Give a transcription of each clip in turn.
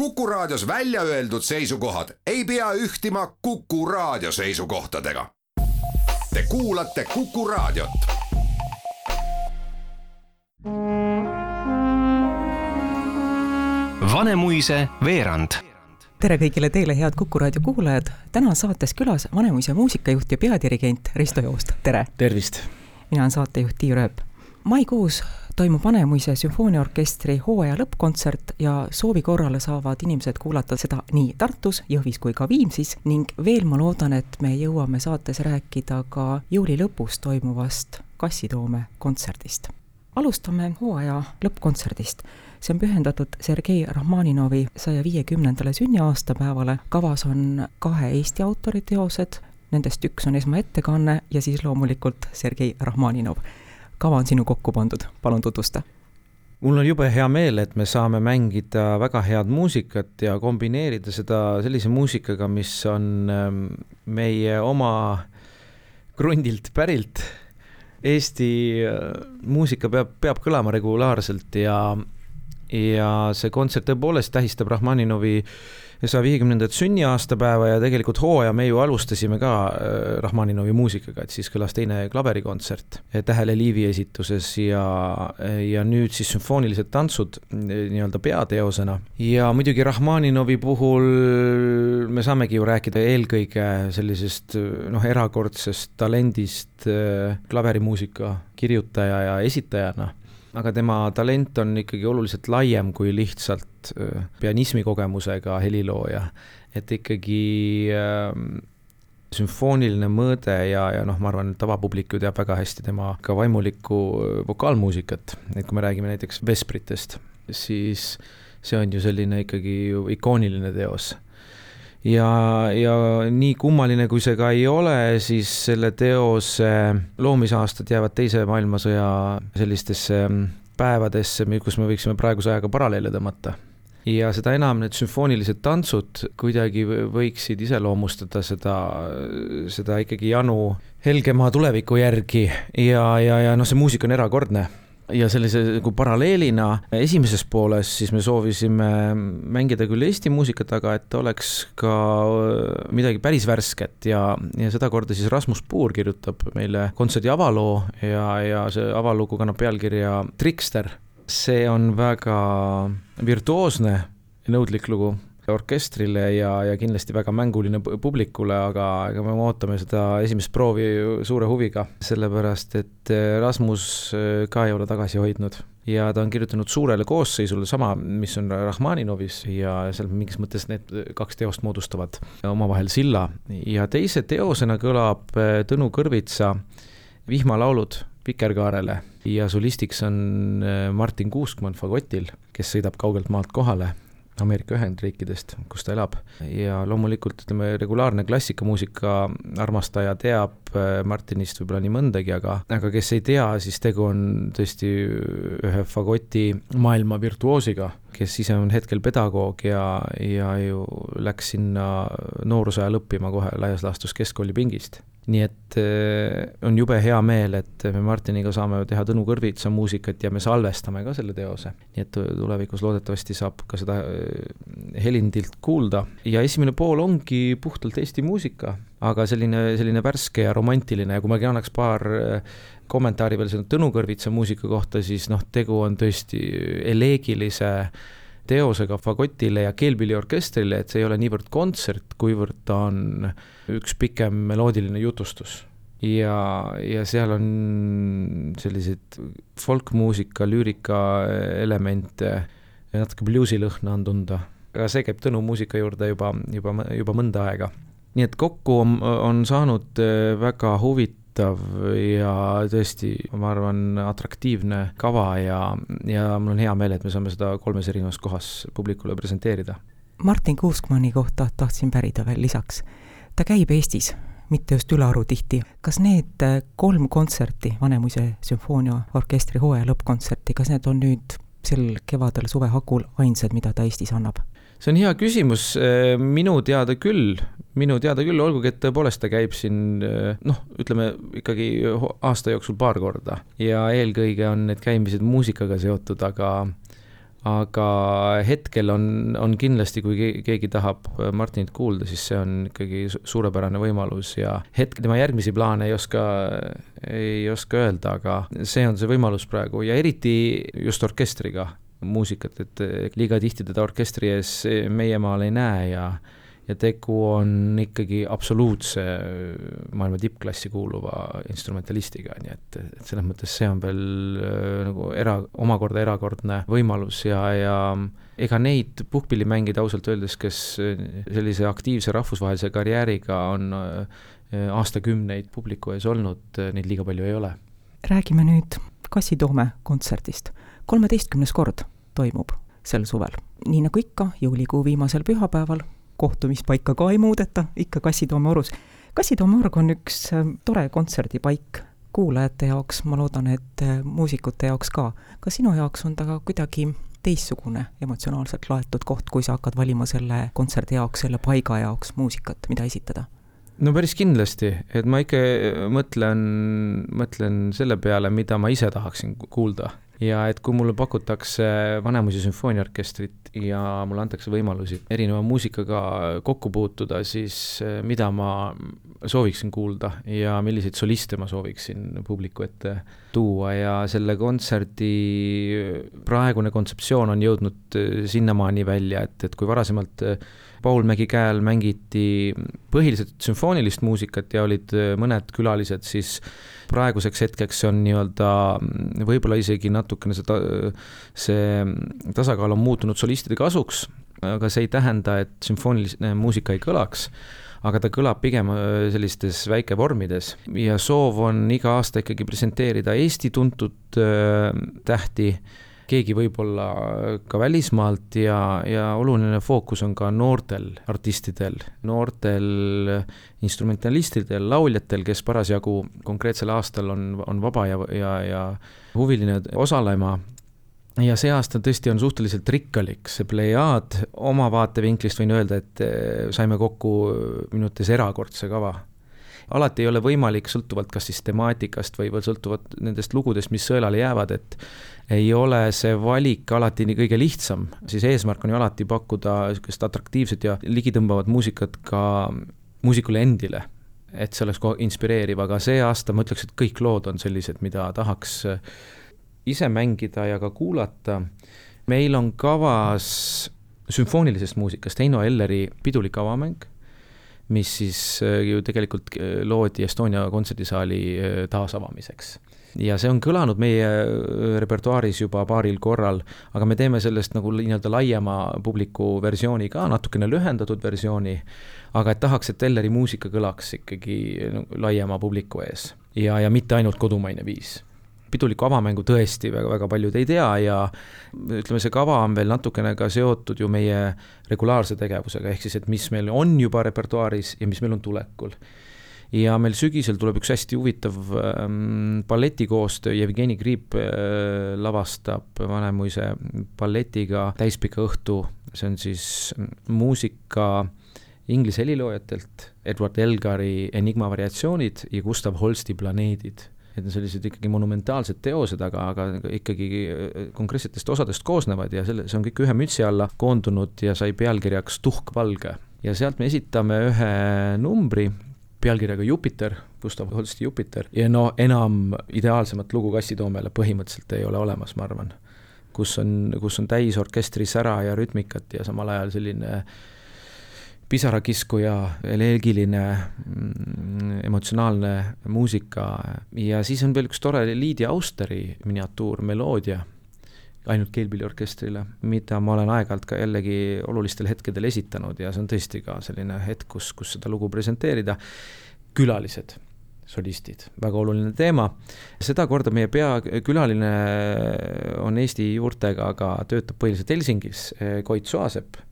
Kuku Raadios välja öeldud seisukohad ei pea ühtima Kuku Raadio seisukohtadega. Te kuulate Kuku Raadiot. Vanemuise veerand tere kõigile teile, head Kuku raadio kuulajad. täna on saates külas Vanemuise muusikajuht ja peadirigent Risto Joost, tere! tervist! mina olen saatejuht Tiiu Rööp. Maikuus toimub Vanemuise sümfooniaorkestri hooaja lõppkontsert ja soovi korral saavad inimesed kuulata seda nii Tartus, Jõhvis kui ka Viimsis ning veel ma loodan, et me jõuame saates rääkida ka juuli lõpus toimuvast Kassitoome kontserdist. alustame hooaja lõppkontserdist see on pühendatud Sergei Rahmaninovi saja viiekümnendale sünniaastapäevale. kavas on kahe Eesti autori teosed, nendest üks on esmaettekanne ja siis loomulikult Sergei Rahmaninov. Kava on sinu kokku pandud, palun tutvusta mul on jube hea meel, et me saame mängida väga head muusikat ja kombineerida seda sellise muusikaga, mis on ähm, meie oma krundilt pärilt. Eesti äh, muusika peab, peab kõlama regulaarselt ja ja see kontsert tõepoolest tähistab Rahmaninovi saja viiekümnendat sünniaastapäeva ja tegelikult hooaja me ju alustasime ka äh, Rahmaninovi muusikaga, et siis kõlas teine klaverikontsert Tähele Liivi esituses ja, ja nüüd siis sümfoonilised tantsud nii-öelda peateosena. ja muidugi Rahmaninovi puhul me saamegi ju rääkida eelkõige sellisest noh, erakordsest talendist äh, klaverimuusika kirjutaja ja esitajana aga tema talent on ikkagi oluliselt laiem kui lihtsalt pianismi kogemusega helilooja. et ikkagi äh, sümfooniline mõõde ja, ja noh, ma arvan, tavapublik ju teab väga hästi tema ka vaimulikku vokaalmuusikat, et kui me räägime näiteks Vespritest, siis see on ju selline ikkagi ju ikooniline teos ja, ja nii kummaline, kui see ka ei ole, siis selle teose loomisaastad jäävad Teise maailmasõja sellistesse päevadesse, kus me võiksime praeguse ajaga paralleele tõmmata. Ja seda enam need sümfoonilised tantsud kuidagi võiksid iseloomustada seda, seda ikkagi janu helgemaa tuleviku järgi. Ja, ja, ja noh, see muusika on erakordne ja sellise nagu paralleelina esimeses pooles siis me soovisime mängida küll Eesti muusikat, aga et oleks ka äh, midagi päris värsket ja, ja sedakorda siis Rasmus Puur kirjutab meile kontserdi avaloo ja, ja see avalugu kannab pealkirja Trikster. see on väga virtuoosne ja nõudlik lugu orkestrile ja, ja kindlasti väga mänguline publikule, aga ega me ootame seda esimest proovi suure huviga, sellepärast et äh, Rasmus äh, ka ei ole tagasi hoidnud. Ja ta on kirjutanud suurele koosseisule sama, mis on Rahmaninovis ja seal mingis mõttes need kaks teost moodustavad omavahel silla. Ja teise teosena kõlab äh, Tõnu Kõrvitsa vihmalaulud Vikerkaarele ja solistiks on Martin Kuuskmann fagotil, kes sõidab kaugelt maalt kohale Ameerika Ühendriikidest, kus ta elab. ja loomulikult ütleme, regulaarne klassikamuusika armastaja teab äh, Martinist võib-olla nii mõndagi, aga, aga kes ei tea, siis tegu on tõesti ühe fagoti maailma virtuoosiga, kes ise on hetkel pedagoog ja, ja ju läks sinna nooruse ajal õppima kohe laias laastus keskkooli pingist nii et äh, on jube hea meel, et me Martiniga saame teha Tõnu Kõrvitsa muusikat ja me salvestame ka selle teose. nii et tulevikus loodetavasti saab ka seda äh, helindilt kuulda ja esimene pool ongi puhtalt Eesti muusika, aga selline, selline värske ja romantiline ja kui ma annaks paar äh, kommentaari veel selle Tõnu Kõrvitsa muusika kohta, siis noh, tegu on tõesti eleegilise teosega fagotile ja keelpilliorkestrile, et see ei ole niivõrd kontsert, kuivõrd ta on üks pikem meloodiline jutustus. ja, ja seal on selliseid folkmuusika, lüürika elemente, natuke bluusilõhna on tunda. aga see käib Tõnu muusika juurde juba, juba, juba mõnda aega. nii et kokku on, on saanud väga huvitav huvitav ja tõesti, ma arvan, atraktiivne kava ja, ja mul on hea meel, et me saame seda kolmes erinevas kohas publikule presenteerida. Martin Kuuskmanni kohta tahtsin pärida veel lisaks. ta käib Eestis, mitte just ülearu tihti. kas need kolm kontserti, Vanemuise sümfooniaorkestri hooaja lõppkontserti, kas need on nüüd sel kevadel suvehakul ainsad, mida ta Eestis annab? See on hea küsimus, minu teada küll, minu teada küll, olgugi et tõepoolest ta käib siin noh, ütleme ikkagi aasta jooksul paar korda. Ja eelkõige on need käimised muusikaga seotud, aga aga hetkel on, on kindlasti, kui keegi tahab Martinit kuulda, siis see on ikkagi suurepärane võimalus ja hetk, tema järgmisi plaane ei oska, ei oska öelda, aga see on see võimalus praegu. Ja eriti just orkestriga muusikat, et liiga tihti teda orkestri ees meie maal ei näe ja ja tegu on ikkagi absoluutse maailma tippklassi kuuluva instrumentalistiga, nii et, et selles mõttes see on veel äh, nagu era, omakorda erakordne võimalus ja, ja ega neid puhkpillimängida ausalt öeldes, kes sellise aktiivse rahvusvahelise karjääriga on äh, aastakümneid publiku ees olnud, neid liiga palju ei ole. räägime nüüd Kassi Toome kontserdist. Kolmeteistkümnes kord toimub sel suvel. nii nagu ikka, juulikuu viimasel pühapäeval kohtumispaika ka ei muudeta, ikka Kassitoome orus. Kassitoome org on üks äh, tore kontserdipaik kuulajate jaoks, ma loodan, et äh, muusikute jaoks ka. ka sinu jaoks on ta ka kuidagi teistsugune emotsionaalselt laetud koht, kui sa hakkad valima selle kontserdi jaoks, selle paiga jaoks muusikat, mida esitada? no päris kindlasti, et ma ikka mõtlen, mõtlen selle peale, mida ma ise tahaksin kuulda ja et kui mulle pakutakse Vanemuise sümfooniaorkestrit ja mulle antakse võimalusi erineva muusikaga kokku puutuda, siis eh, mida ma sooviksin kuulda ja milliseid soliste ma sooviksin publiku ette tuua ja selle kontserdi praegune kontseptsioon on jõudnud eh, sinnamaani välja, et, et kui varasemalt eh, Paul Mägi käel mängiti põhiliselt sümfoonilist muusikat ja olid mõned külalised, siis praeguseks hetkeks on nii-öelda võib-olla isegi natukene seda, see tasakaal on muutunud solistide kasuks, aga see ei tähenda, et sümfooniline muusika ei kõlaks aga ta kõlab pigem äh, sellistes väikevormides. ja soov on iga aasta ikkagi presenteerida Eesti tuntud äh, tähti. keegi võib-olla ka välismaalt ja, ja oluline fookus on ka noortel artistidel, noortel instrumentalistidel, lauljatel, kes parasjagu konkreetsel aastal on, on vaba ja, ja, ja huviline osalema ja see aasta tõesti on suhteliselt rikkalik, see plejaad, oma vaatevinklist võin öelda, et eh, saime kokku minu arvates erakordse kava. Alati ei ole võimalik, sõltuvalt kas siis temaatikast või, või sõltuvalt nendest lugudest, mis sõelale jäävad, et ei ole see valik alati nii kõige lihtsam, siis eesmärk on ju alati pakkuda niisugust atraktiivset ja ligitõmbavat muusikat ka muusikule endile, et see oleks inspireeriv, aga see aasta ma ütleks, et kõik lood on sellised, mida tahaks ise mängida ja ka kuulata. meil on kavas sümfoonilisest muusikast Heino Elleri pidulik avamäng mis siis äh, ju tegelikult äh, loodi Estonia kontserdisaali äh, taasavamiseks. ja see on kõlanud meie repertuaaris juba paaril korral, aga me teeme sellest nagu nii-öelda laiema publiku versiooni ka, natukene lühendatud versiooni, aga et tahaks, et Elleri muusika kõlaks ikkagi laiema publiku ees ja, ja mitte ainult kodumaine viis pidulikku avamängu tõesti väga-väga paljud ei tea ja ütleme, see kava on veel natukene ka seotud ju meie regulaarse tegevusega, ehk siis, et mis meil on juba repertuaaris ja mis meil on tulekul. ja meil sügisel tuleb üks hästi huvitav ähm, balletikoostöö, Jevgeni Kriip äh, lavastab Vanemuise balletiga täispika õhtu, see on siis muusika inglise heliloojatelt, Edward Elgari Enigma variatsioonid ja Gustav Holsti Planeedid et sellised ikkagi monumentaalsed teosed, aga, aga ikkagi äh, konkreetsetest osadest koosnevad ja selle, see on kõik ühe mütsi alla koondunud ja sai pealkirjaks Tuhkvalge. ja sealt me esitame ühe numbri pealkirjaga Jupiter, Gustav Holsti Jupiter, ja no enam ideaalsemat lugu Kassitoomele põhimõtteliselt ei ole olemas, ma arvan. kus on, kus on täis orkestri sära ja rütmikat ja samal ajal selline äh, pisarakiskuja, eleegiline, mm, emotsionaalne muusika ja siis on veel üks tore Liidia Austeri miniatuur, meloodia, ainult keelpilliorkestrile, mida ma olen aeg-ajalt ka jällegi olulistel hetkedel esitanud ja see on tõesti ka selline hetk, kus, kus seda lugu presenteerida. külalised, solistid, väga oluline teema. sedakorda meie peakülaline on Eesti juurtega, aga töötab põhiliselt Helsingis, Koit Soasepp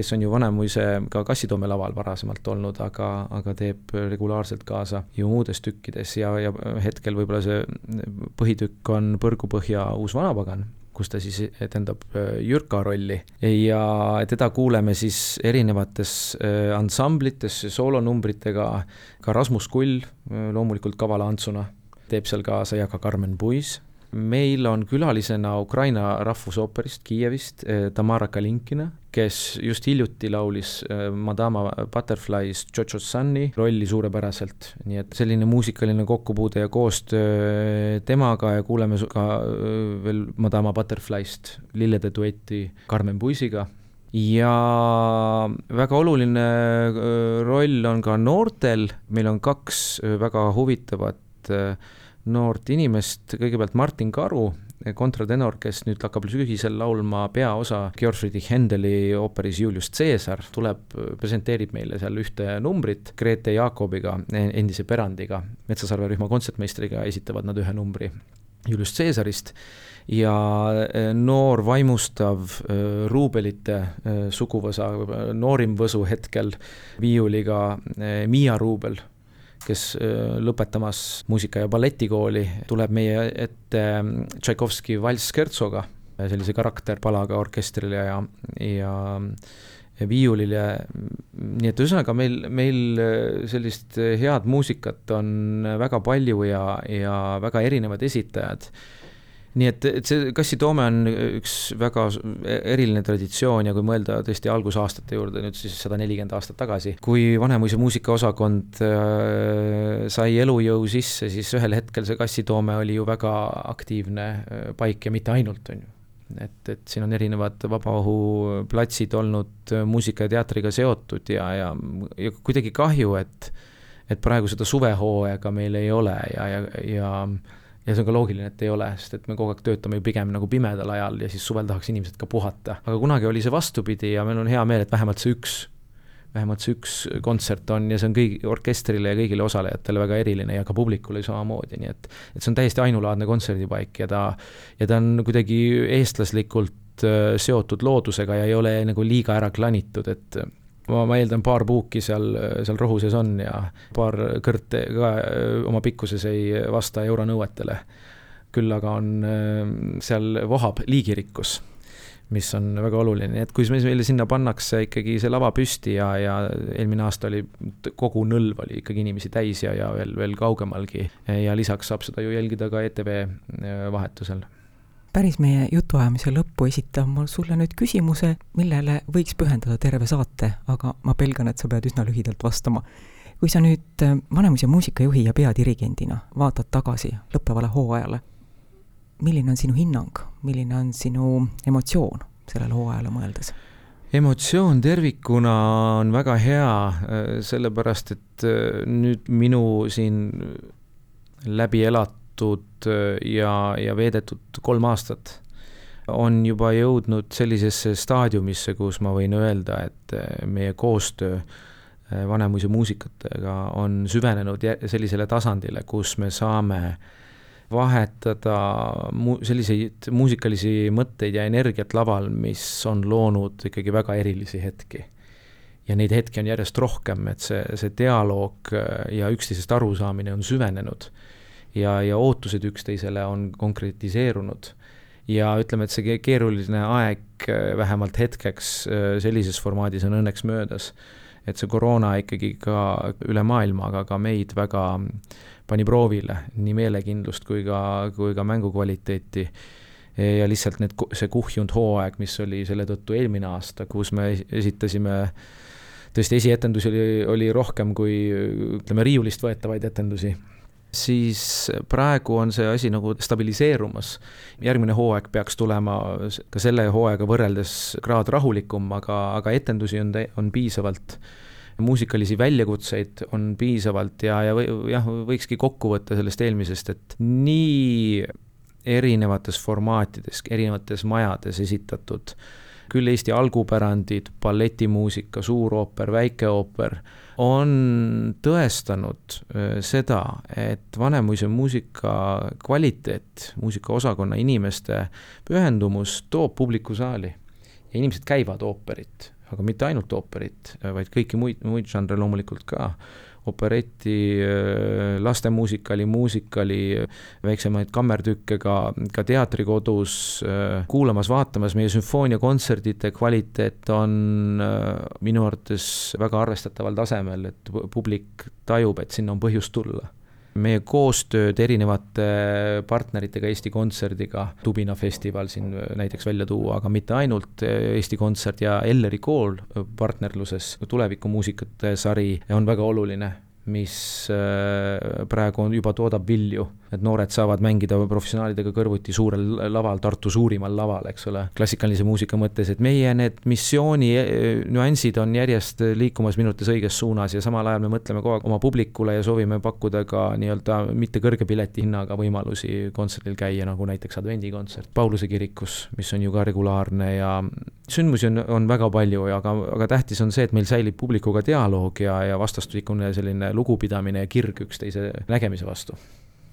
kes on ju Vanemuise ka Kassitoome laval varasemalt olnud, aga, aga teeb regulaarselt kaasa ju muudes tükkides ja, ja hetkel võib-olla see põhitükk on Põrgupõhja Uus vanapagan, kus ta siis etendab äh, Jürka rolli. Ja teda kuuleme siis erinevates äh, ansamblites, soolonumbritega, ka Rasmus Kull äh, loomulikult kavala Antsuna teeb seal kaasa ja ka Karmen Puis. Meil on külalisena Ukraina rahvusooperist Kiievist Tamara Kalinkina, kes just hiljuti laulis Madama Butterfly's Jojo Sunni rolli suurepäraselt, nii et selline muusikaline kokkupuude ja koostöö temaga ja kuuleme ka veel Madama Butterfly'st lillede duetti Carmen Puisiga. Ja väga oluline roll on ka noortel, meil on kaks väga huvitavat noort inimest, kõigepealt Martin Karu, kontratenor, kes nüüd hakkab sügisel laulma peaosa Georg Friedrich Händeli ooperis Julius Caesar, tuleb, presenteerib meile seal ühte numbrit Grete Jaakobiga, endise pärandiga, Metsasarve rühma kontsertmeistriga esitavad nad ühe numbri Julius Caesarist. Ja eh, noor vaimustav eh, Ruubelite eh, suguvõsa, noorim võsu hetkel viiuliga Miia Ruubel, kes lõpetamas muusika- ja balletikooli, tuleb meie ette Tšaikovski valss Scherzoga, sellise karakterpalaga orkestrile ja, ja viiulile, nii et ühesõnaga meil, meil sellist head muusikat on väga palju ja, ja väga erinevad esitajad nii et, et see kassitoome on üks väga eriline traditsioon ja kui mõelda tõesti algusaastate juurde, nüüd siis sada nelikümmend aastat tagasi, kui Vanemuise muusikaosakond äh, sai elujõu sisse, siis ühel hetkel see kassitoome oli ju väga aktiivne äh, paik ja mitte ainult, on ju. Et, et siin on erinevad vabaõhuplatsid olnud äh, muusika ja teatriga seotud ja, ja, ja kuidagi kahju, et et praegu seda suvehooaega meil ei ole ja, ja, ja ja see on ka loogiline, et ei ole, sest et me kogu aeg töötame ju pigem nagu pimedal ajal ja siis suvel tahaks inimesed ka puhata. aga kunagi oli see vastupidi ja meil on hea meel, et vähemalt see üks, vähemalt see üks kontsert on ja see on kõigi, orkestrile ja kõigile osalejatele väga eriline ja ka publikule samamoodi, nii et et see on täiesti ainulaadne kontserdipaik ja ta, ja ta on kuidagi eestlaslikult äh, seotud loodusega ja ei ole nagu liiga ära klanitud, et ma, ma eeldan, paar puuki seal, seal rohu sees on ja paar kõrt ka oma pikkuses ei vasta euronõuetele. küll aga on seal vohab liigirikkus, mis on väga oluline, et kui meile sinna pannakse ikkagi see lava püsti ja, ja eelmine aasta oli, kogu nõlv oli ikkagi inimesi täis ja, ja veel, veel kaugemalgi. Ja lisaks saab seda ju jälgida ka ETV vahetusel päris meie jutuajamise lõppu esitan ma sulle nüüd küsimuse, millele võiks pühendada terve saate, aga ma pelgan, et sa pead üsna lühidalt vastama. kui sa nüüd äh, Vanemuise muusikajuhi ja peadirigendina vaatad tagasi lõppevale hooajale, milline on sinu hinnang, milline on sinu emotsioon sellele hooajale mõeldes? emotsioon tervikuna on väga hea, äh, sellepärast et äh, nüüd minu siin läbi elatud elatud äh, ja, ja veedetud kolm aastat on juba jõudnud sellisesse staadiumisse, kus ma võin öelda, et äh, meie koostöö äh, Vanemuise muusikatega on süvenenud sellisele tasandile, kus me saame vahetada mu-, selliseid muusikalisi mõtteid ja energiat laval, mis on loonud ikkagi väga erilisi hetki. ja neid hetki on järjest rohkem, et see, see dialoog ja üksteisest arusaamine on süvenenud ja, ja ootused üksteisele on konkretiseerunud. ja ütleme, et see keeruline aeg äh, vähemalt hetkeks äh, sellises formaadis on õnneks möödas. et see koroona ikkagi ka üle maailma, aga ka meid väga pani proovile nii meelekindlust kui ka, kui ka mängukvaliteeti ja lihtsalt need, see kuhjunud hooaeg, mis oli selle tõttu eelmine aasta, kus me esitasime tõesti esietendusi oli, oli rohkem kui ütleme, riiulist võetavaid etendusi siis praegu on see asi nagu stabiliseerumas. järgmine hooaeg peaks tulema ka selle hooaega võrreldes kraad rahulikum, aga, aga etendusi on, on piisavalt muusikalisi väljakutseid on piisavalt ja, ja või, jah, võikski kokku võtta sellest eelmisest, et nii erinevates formaatides, erinevates majades esitatud küll Eesti algupärandid, balletimuusika, suurooper, väikeooper on tõestanud seda, et Vanemuise muusika kvaliteet, muusikaosakonna inimeste pühendumus toob publiku saali. Ja inimesed käivad ooperit, aga mitte ainult ooperit, vaid kõiki muid, muid žanre loomulikult ka opereti, äh, lastemuusikali, muusikali, väiksemaid kammertükke ka, ka teatrikodus äh, kuulamas, vaatamas, meie sümfooniakontserdite kvaliteet on äh, minu arvates väga arvestataval tasemel, et publik tajub, et sinna on põhjust tulla meie koostööd erinevate partneritega, Eesti Kontserdiga, Tubina festival siin näiteks välja tuua, aga mitte ainult, Eesti Kontsert ja Elleri kool partnerluses, tulevikumuusikate sari on väga oluline mis äh, praegu on, juba toodab vilju, et noored saavad mängida professionaalidega kõrvuti suurel laval, Tartu suurimal laval, eks ole, klassikalise muusika mõttes, et meie need missiooni äh, nüansid on järjest liikumas minu arvates õiges suunas ja samal ajal me mõtleme kogu aeg oma publikule ja soovime pakkuda ka nii-öelda mitte kõrge piletihinnaga võimalusi kontserdil käia, nagu näiteks advendikontsert Pauluse kirikus, mis on ju ka regulaarne ja sündmusi on, on väga palju, aga, aga tähtis on see, et meil säilib publikuga dialoog ja, ja vastastikune selline lugupidamine ja kirg üksteise nägemise vastu.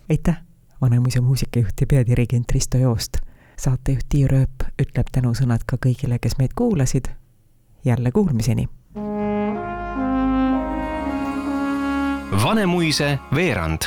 Aitäh, Vanemuise muusikajuht ja peadirigent Risto Joost. saatejuht Tiia Rööp ütleb tänusõnad ka kõigile, kes meid kuulasid. jälle kuulmiseni. Vanemuise veerand